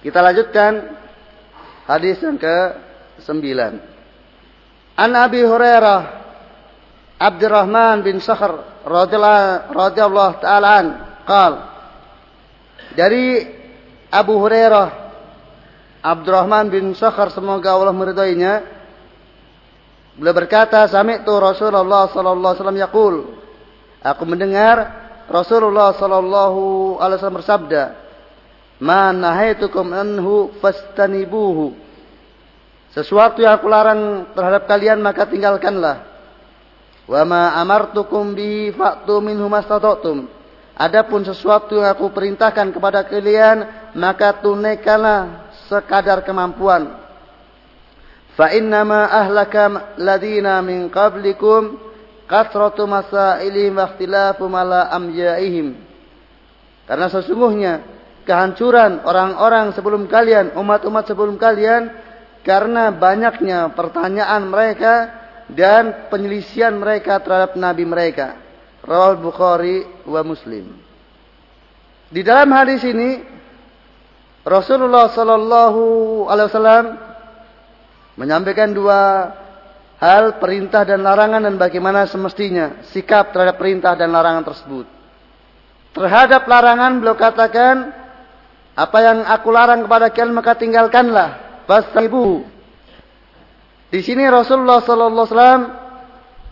Kita lanjutkan hadis yang ke-9. An Abi Hurairah Abdurrahman bin Sakhr radhiyallahu taala an qal. Dari Abu Hurairah Abdurrahman bin Sakhr semoga Allah meridainya beliau berkata sami'tu Rasulullah sallallahu alaihi wasallam yaqul. Aku mendengar Rasulullah sallallahu alaihi wasallam bersabda Ma nahaitukum anhu fastanibuhu Sesuatu yang aku larang terhadap kalian maka tinggalkanlah. Wa ma amartukum bi fa'tu minhu mastata'tum. Adapun sesuatu yang aku perintahkan kepada kalian maka tunaikanlah sekadar kemampuan. Fa innama ahlaka ladina min qablikum kathratu masailihim wa ikhtilafu mala amjaihim. Karena sesungguhnya kehancuran orang-orang sebelum kalian, umat-umat sebelum kalian karena banyaknya pertanyaan mereka dan penyelisian mereka terhadap nabi mereka. Rawal Bukhari wa Muslim. Di dalam hadis ini Rasulullah sallallahu alaihi wasallam menyampaikan dua hal perintah dan larangan dan bagaimana semestinya sikap terhadap perintah dan larangan tersebut. Terhadap larangan beliau katakan apa yang aku larang kepada kalian maka tinggalkanlah Fastaibu. Di sini Rasulullah sallallahu alaihi wasallam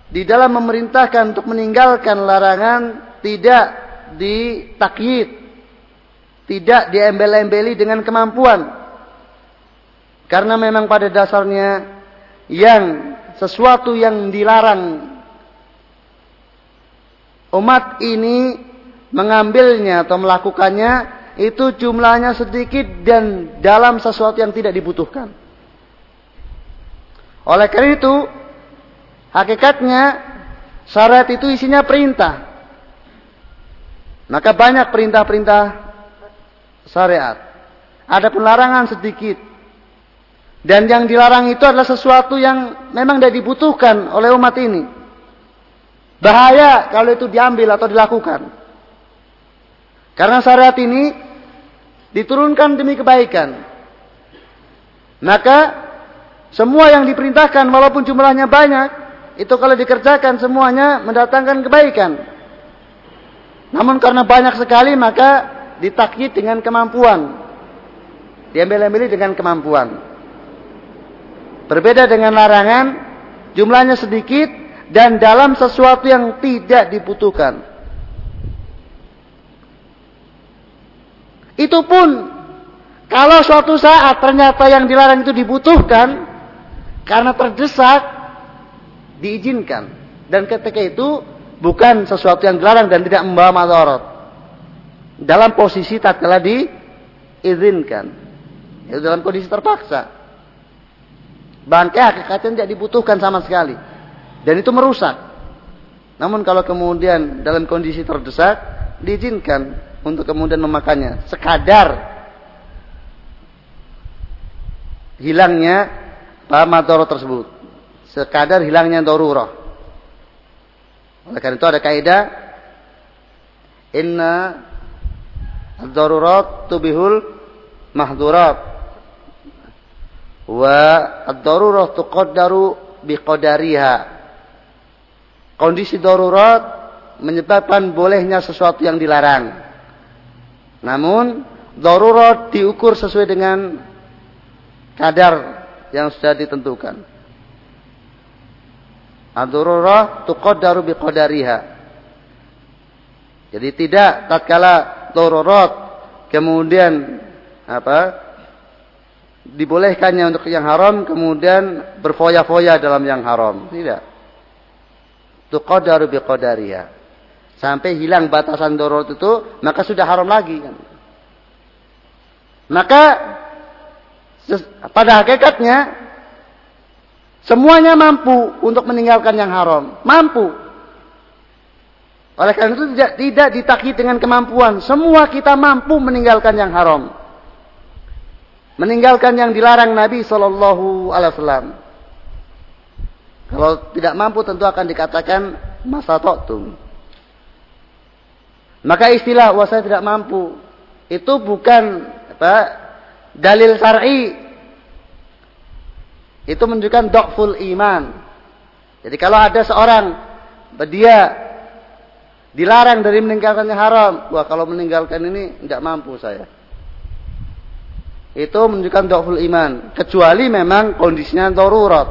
di dalam memerintahkan untuk meninggalkan larangan tidak ditakyid, tidak diembel-embeli dengan kemampuan. Karena memang pada dasarnya yang sesuatu yang dilarang umat ini mengambilnya atau melakukannya itu jumlahnya sedikit dan dalam sesuatu yang tidak dibutuhkan. Oleh karena itu, hakikatnya syariat itu isinya perintah. Maka banyak perintah-perintah syariat. Ada pelarangan sedikit. Dan yang dilarang itu adalah sesuatu yang memang tidak dibutuhkan oleh umat ini. Bahaya kalau itu diambil atau dilakukan. Karena syariat ini diturunkan demi kebaikan. Maka semua yang diperintahkan walaupun jumlahnya banyak, itu kalau dikerjakan semuanya mendatangkan kebaikan. Namun karena banyak sekali maka ditakyid dengan kemampuan. Diambil-ambil dengan kemampuan. Berbeda dengan larangan, jumlahnya sedikit dan dalam sesuatu yang tidak dibutuhkan. Itu pun kalau suatu saat ternyata yang dilarang itu dibutuhkan karena terdesak diizinkan dan ketika itu bukan sesuatu yang dilarang dan tidak membawa madarat. Dalam posisi tak tatkala diizinkan. Itu dalam kondisi terpaksa. Bangkai hakikatnya tidak dibutuhkan sama sekali. Dan itu merusak. Namun kalau kemudian dalam kondisi terdesak diizinkan untuk kemudian memakannya. Sekadar hilangnya pamadoro tersebut. Sekadar hilangnya darurah. Oleh karena itu ada kaidah inna ad-darurat tubihul mahdurat wa ad-darurat tuqaddaru biqadariha. Kondisi darurat menyebabkan bolehnya sesuatu yang dilarang. Namun darurat diukur sesuai dengan kadar yang sudah ditentukan. Ad-darurah tuqaddaru biqadariha. Jadi tidak tatkala darurat kemudian apa? dibolehkannya untuk yang haram kemudian berfoya-foya dalam yang haram. Tidak. Tuqaddaru biqadariha sampai hilang batasan dorot itu, maka sudah haram lagi kan. Maka pada hakikatnya semuanya mampu untuk meninggalkan yang haram, mampu. Oleh karena itu tidak tidak ditakhid dengan kemampuan. Semua kita mampu meninggalkan yang haram. Meninggalkan yang dilarang Nabi Shallallahu Alaihi Wasallam. Kalau tidak mampu tentu akan dikatakan masa toktum. Maka istilah wah saya tidak mampu itu bukan apa dalil syar'i itu menunjukkan dokful iman. Jadi kalau ada seorang dia dilarang dari meninggalkan yang haram, wah kalau meninggalkan ini tidak mampu saya. Itu menunjukkan dokful iman, kecuali memang kondisinya darurat.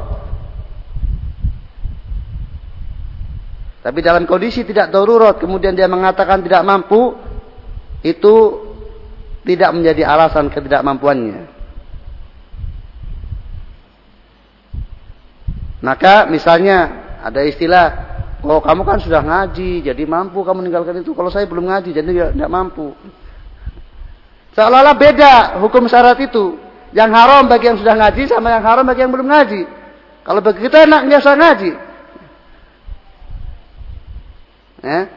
Tapi dalam kondisi tidak darurat, kemudian dia mengatakan tidak mampu, itu tidak menjadi alasan ketidakmampuannya. Maka misalnya ada istilah, oh kamu kan sudah ngaji, jadi mampu kamu meninggalkan itu. Kalau saya belum ngaji, jadi tidak mampu. Seolah-olah beda hukum syarat itu. Yang haram bagi yang sudah ngaji sama yang haram bagi yang belum ngaji. Kalau bagi kita enak biasa ngaji. Ya.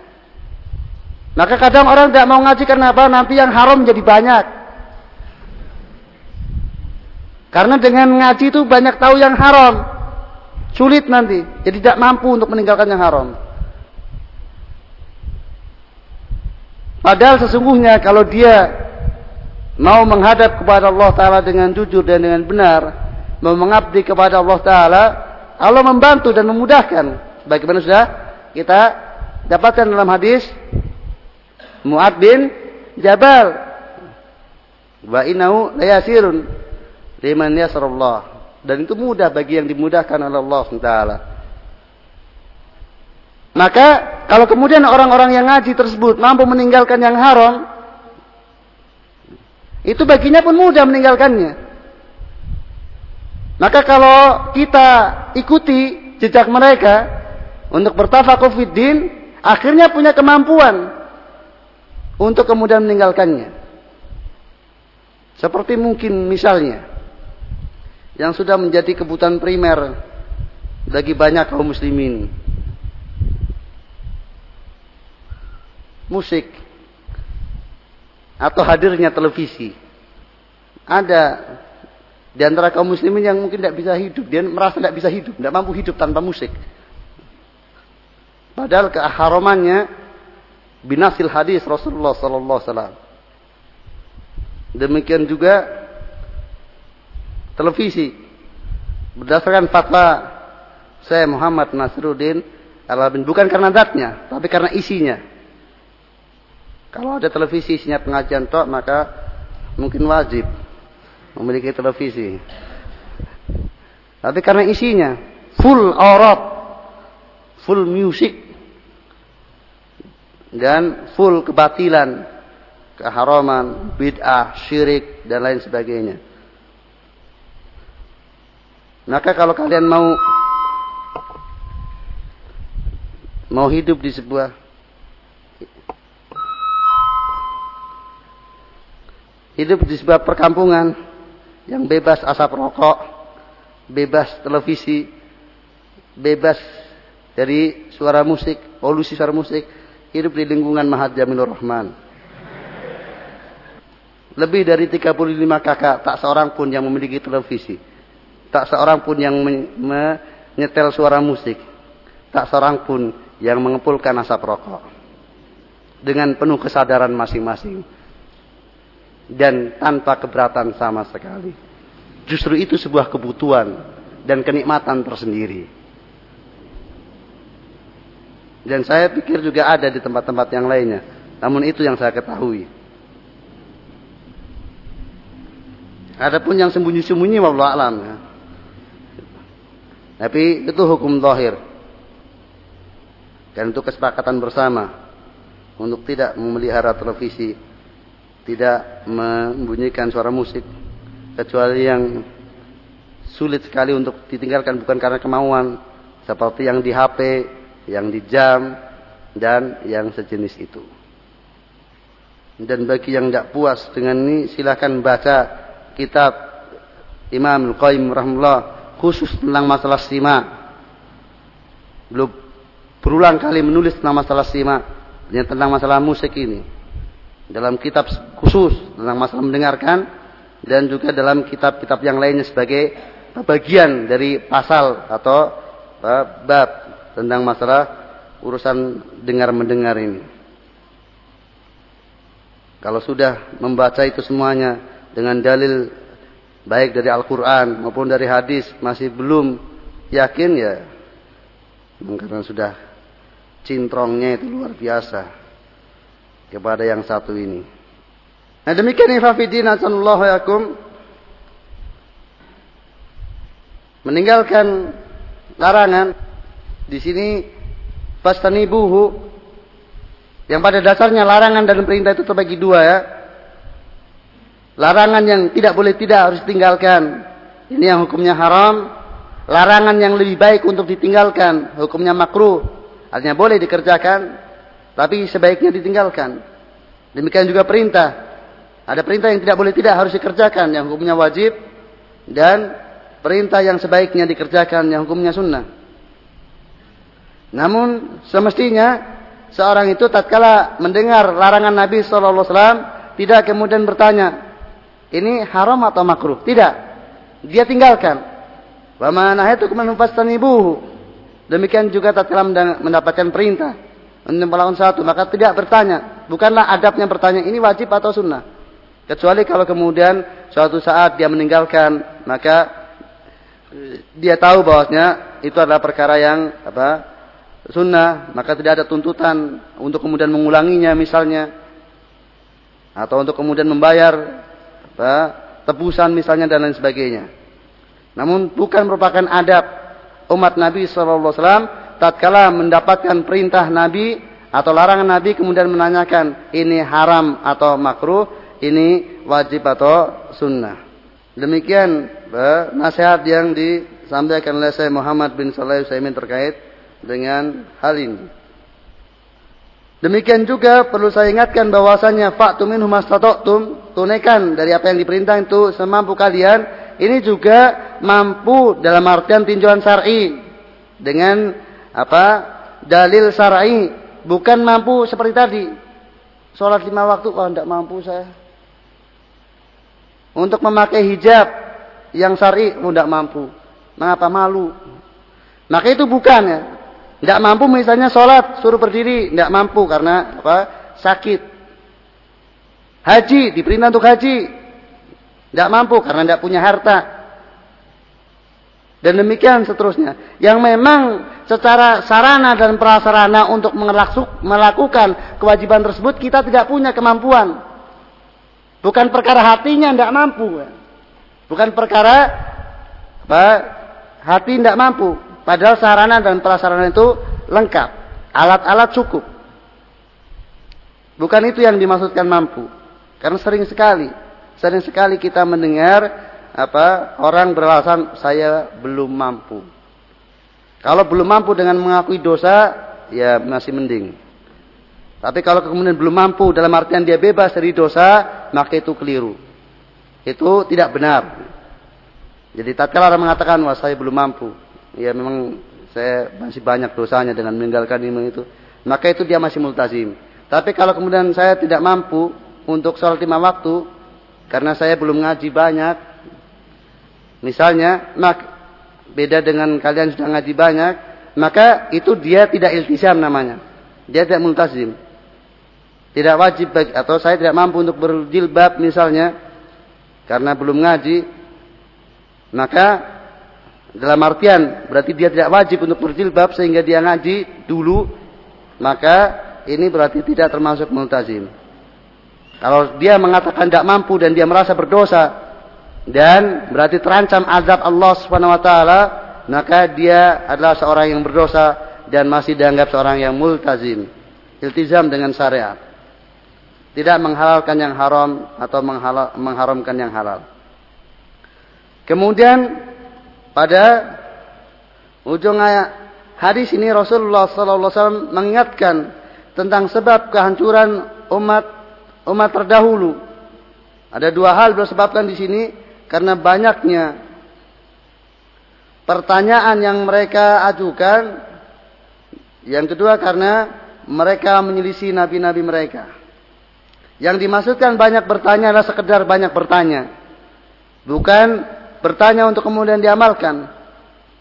Maka kadang orang tidak mau ngaji karena apa? Nanti yang haram jadi banyak. Karena dengan ngaji itu banyak tahu yang haram. Sulit nanti. Jadi tidak mampu untuk meninggalkan yang haram. Padahal sesungguhnya kalau dia mau menghadap kepada Allah Ta'ala dengan jujur dan dengan benar. Mau mengabdi kepada Allah Ta'ala. Allah membantu dan memudahkan. Bagaimana sudah kita dapatkan dalam hadis Mu'ad bin Jabal. Wa innahu layasirun liman yasrallah. Dan itu mudah bagi yang dimudahkan oleh Allah SWT. Maka kalau kemudian orang-orang yang ngaji tersebut mampu meninggalkan yang haram, itu baginya pun mudah meninggalkannya. Maka kalau kita ikuti jejak mereka untuk bertafakuh fiddin, akhirnya punya kemampuan untuk kemudian meninggalkannya. Seperti mungkin misalnya yang sudah menjadi kebutuhan primer bagi banyak kaum muslimin. Musik atau hadirnya televisi. Ada di antara kaum muslimin yang mungkin tidak bisa hidup, dia merasa tidak bisa hidup, tidak mampu hidup tanpa musik. Padahal keharumannya binasil hadis Rasulullah sallallahu alaihi. Demikian juga televisi berdasarkan fatwa saya Muhammad Nasruddin Al-Albani bukan karena zatnya tapi karena isinya. Kalau ada televisi isinya pengajian tok maka mungkin wajib memiliki televisi. Tapi karena isinya full aurat, full music, dan full kebatilan, keharaman, bid'ah, syirik dan lain sebagainya. Maka kalau kalian mau mau hidup di sebuah hidup di sebuah perkampungan yang bebas asap rokok, bebas televisi, bebas dari suara musik, polusi suara musik, hidup di lingkungan Mahat Jamilur Rahman. Lebih dari 35 kakak, tak seorang pun yang memiliki televisi. Tak seorang pun yang menyetel suara musik. Tak seorang pun yang mengepulkan asap rokok. Dengan penuh kesadaran masing-masing. Dan tanpa keberatan sama sekali. Justru itu sebuah kebutuhan dan kenikmatan tersendiri. Dan saya pikir juga ada di tempat-tempat yang lainnya. Namun itu yang saya ketahui. Adapun yang sembunyi-sembunyi wallahu alam ya. Tapi itu hukum zahir. Dan itu kesepakatan bersama untuk tidak memelihara televisi, tidak membunyikan suara musik kecuali yang sulit sekali untuk ditinggalkan bukan karena kemauan seperti yang di HP yang di jam, dan yang sejenis itu. Dan bagi yang tidak puas dengan ini silahkan baca kitab Imam Al-Qayyim rahimahullah khusus tentang masalah simak. Belum berulang kali menulis tentang masalah simak, tentang masalah musik ini. Dalam kitab khusus tentang masalah mendengarkan dan juga dalam kitab-kitab yang lainnya sebagai bagian dari pasal atau eh, bab tentang masalah urusan dengar-mendengar ini. Kalau sudah membaca itu semuanya dengan dalil baik dari Al-Quran maupun dari hadis masih belum yakin ya karena sudah cintrongnya itu luar biasa kepada yang satu ini. Nah demikian ifafidin asallahu yakum meninggalkan larangan di sini buhu yang pada dasarnya larangan dan perintah itu terbagi dua ya. Larangan yang tidak boleh tidak harus ditinggalkan. Ini yang hukumnya haram. Larangan yang lebih baik untuk ditinggalkan. Hukumnya makruh. Artinya boleh dikerjakan. Tapi sebaiknya ditinggalkan. Demikian juga perintah. Ada perintah yang tidak boleh tidak harus dikerjakan. Yang hukumnya wajib. Dan perintah yang sebaiknya dikerjakan. Yang hukumnya sunnah. Namun semestinya seorang itu tatkala mendengar larangan Nabi SAW tidak kemudian bertanya ini haram atau makruh? Tidak. Dia tinggalkan. Wa nahaytukum an fastanibuhu. Demikian juga tatkala mendapatkan perintah untuk melakukan satu, maka tidak bertanya. Bukanlah adabnya bertanya ini wajib atau sunnah. Kecuali kalau kemudian suatu saat dia meninggalkan, maka dia tahu bahwasanya itu adalah perkara yang apa sunnah, maka tidak ada tuntutan untuk kemudian mengulanginya misalnya, atau untuk kemudian membayar tebusan misalnya dan lain sebagainya. Namun bukan merupakan adab umat Nabi SAW tatkala mendapatkan perintah Nabi atau larangan Nabi kemudian menanyakan ini haram atau makruh, ini wajib atau sunnah. Demikian nasihat yang disampaikan oleh saya Muhammad bin Saleh Utsaimin terkait dengan hal ini. Demikian juga perlu saya ingatkan bahwasanya faktu minhum mastata'tum, tunaikan dari apa yang diperintah itu semampu kalian. Ini juga mampu dalam artian tinjauan syar'i dengan apa? dalil syar'i, bukan mampu seperti tadi. Sholat lima waktu kalau tidak mampu saya. Untuk memakai hijab yang syar'i tidak mampu. Mengapa malu? Maka itu bukan ya. Tidak mampu misalnya sholat, suruh berdiri. Tidak mampu karena apa? Sakit. Haji, diperintah untuk haji. Tidak mampu karena tidak punya harta. Dan demikian seterusnya. Yang memang secara sarana dan prasarana untuk melakukan kewajiban tersebut kita tidak punya kemampuan. Bukan perkara hatinya tidak mampu. Bukan perkara apa, hati tidak mampu. Padahal sarana dan prasarana itu lengkap. Alat-alat cukup. Bukan itu yang dimaksudkan mampu. Karena sering sekali, sering sekali kita mendengar apa orang beralasan saya belum mampu. Kalau belum mampu dengan mengakui dosa, ya masih mending. Tapi kalau kemudian belum mampu dalam artian dia bebas dari dosa, maka itu keliru. Itu tidak benar. Jadi tatkala orang mengatakan wah saya belum mampu, ya memang saya masih banyak dosanya dengan meninggalkan ilmu itu, maka itu dia masih multazim. Tapi kalau kemudian saya tidak mampu untuk sholat lima waktu, karena saya belum ngaji banyak, misalnya, mak, beda dengan kalian sudah ngaji banyak, maka itu dia tidak iltisam namanya. Dia tidak multazim. Tidak wajib bagi, atau saya tidak mampu untuk berjilbab misalnya, karena belum ngaji, maka dalam artian berarti dia tidak wajib untuk berjilbab sehingga dia ngaji dulu, maka ini berarti tidak termasuk multazim. Kalau dia mengatakan tidak mampu dan dia merasa berdosa dan berarti terancam azab Allah Subhanahu wa taala, maka dia adalah seorang yang berdosa dan masih dianggap seorang yang multazim. Iltizam dengan syariat. Tidak menghalalkan yang haram atau mengharamkan yang halal. Kemudian pada ujung ayat hadis ini Rasulullah SAW mengingatkan tentang sebab kehancuran umat umat terdahulu. Ada dua hal bersebabkan di sini karena banyaknya pertanyaan yang mereka ajukan. Yang kedua karena mereka menyelisih nabi-nabi mereka. Yang dimaksudkan banyak bertanya adalah sekedar banyak bertanya. Bukan bertanya untuk kemudian diamalkan.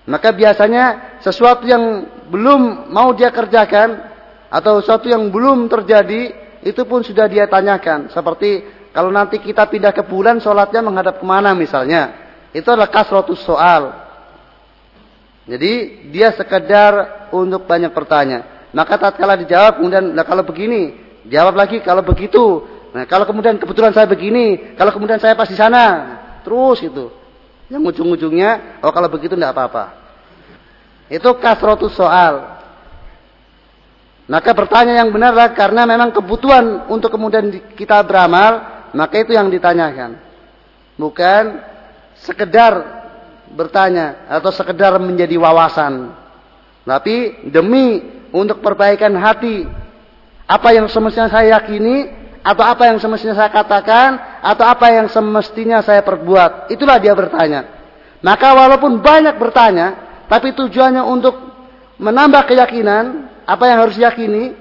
Maka biasanya sesuatu yang belum mau dia kerjakan atau sesuatu yang belum terjadi itu pun sudah dia tanyakan. Seperti kalau nanti kita pindah ke bulan, sholatnya menghadap ke mana misalnya. Itu adalah kasrotus soal. Jadi dia sekedar untuk banyak bertanya. Maka tatkala dijawab, kemudian nah kalau begini, jawab lagi kalau begitu. Nah kalau kemudian kebetulan saya begini, kalau kemudian saya pas di sana, terus itu. Yang ujung-ujungnya, oh kalau begitu tidak apa-apa. Itu kasrotus soal. Maka bertanya yang benarlah karena memang kebutuhan untuk kemudian kita beramal, maka itu yang ditanyakan. Bukan sekedar bertanya atau sekedar menjadi wawasan. Tapi demi untuk perbaikan hati, apa yang semestinya saya yakini atau apa yang semestinya saya katakan atau apa yang semestinya saya perbuat, itulah dia bertanya. Maka walaupun banyak bertanya, tapi tujuannya untuk menambah keyakinan, apa yang harus yakini,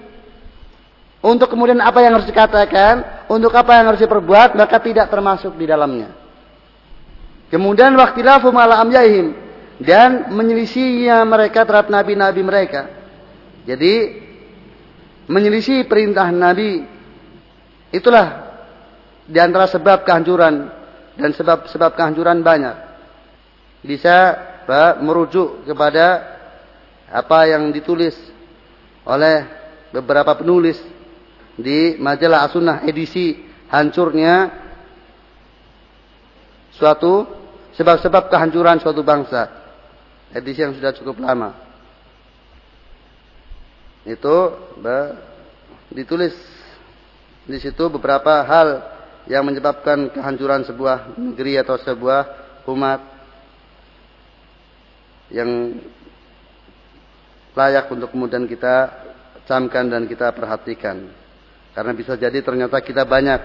untuk kemudian apa yang harus dikatakan, untuk apa yang harus diperbuat, maka tidak termasuk di dalamnya. Kemudian waktilafu mala amyahim dan menyelisihinya mereka terhadap nabi-nabi mereka. Jadi menyelisih perintah nabi itulah di antara sebab kehancuran dan sebab-sebab kehancuran banyak. Bisa merujuk kepada apa yang ditulis oleh beberapa penulis di majalah As-Sunnah edisi hancurnya suatu sebab-sebab kehancuran suatu bangsa. Edisi yang sudah cukup lama. Itu ditulis di situ beberapa hal yang menyebabkan kehancuran sebuah negeri atau sebuah umat yang layak untuk kemudian kita camkan dan kita perhatikan. Karena bisa jadi ternyata kita banyak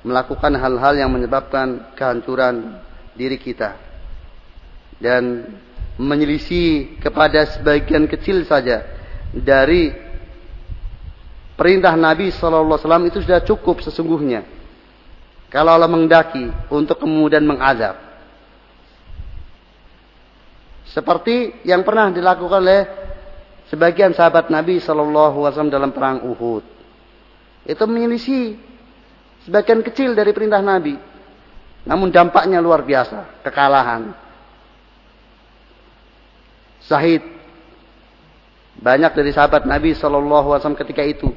melakukan hal-hal yang menyebabkan kehancuran diri kita. Dan menyelisih kepada sebagian kecil saja dari perintah Nabi SAW itu sudah cukup sesungguhnya. Kalau Allah menghendaki untuk kemudian mengazab. Seperti yang pernah dilakukan oleh Sebagian sahabat Nabi Wasallam dalam perang Uhud itu menyelisih sebagian kecil dari perintah Nabi. Namun dampaknya luar biasa, kekalahan. Sahid banyak dari sahabat Nabi Shallallahu Alaihi Wasallam ketika itu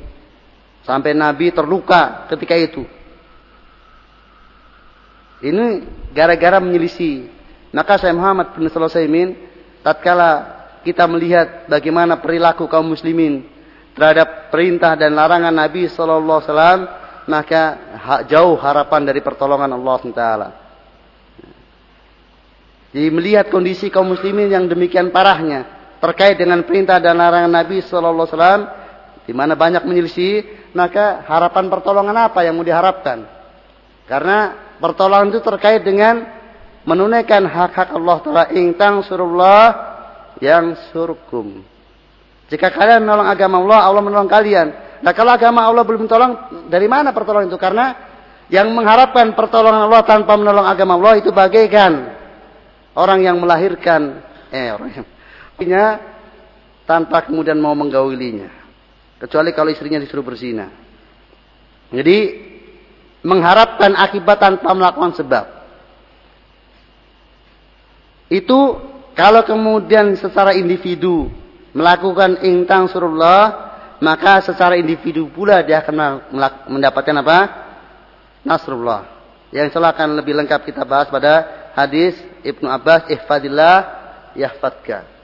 sampai Nabi terluka ketika itu. Ini gara-gara menyelisih. Maka saya Muhammad bin Sulaiman tatkala kita melihat bagaimana perilaku kaum muslimin terhadap perintah dan larangan Nabi sallallahu alaihi wasallam maka jauh harapan dari pertolongan Allah SWT. Jadi melihat kondisi kaum muslimin yang demikian parahnya terkait dengan perintah dan larangan Nabi sallallahu alaihi wasallam di mana banyak menyelisih, maka harapan pertolongan apa yang mau diharapkan? Karena pertolongan itu terkait dengan menunaikan hak-hak Allah Taala. Intang surullah yang surkum. Jika kalian menolong agama Allah, Allah menolong kalian. Nah kalau agama Allah belum tolong, dari mana pertolongan itu? Karena yang mengharapkan pertolongan Allah tanpa menolong agama Allah itu bagaikan orang yang melahirkan, eh orang yang punya tanpa kemudian mau menggaulinya. Kecuali kalau istrinya disuruh berzina. Jadi mengharapkan akibat tanpa melakukan sebab. Itu kalau kemudian secara individu melakukan intang surullah, maka secara individu pula dia akan mendapatkan apa? Nasrullah. Yang akan lebih lengkap kita bahas pada hadis Ibnu Abbas, ihfadillah yahfadka.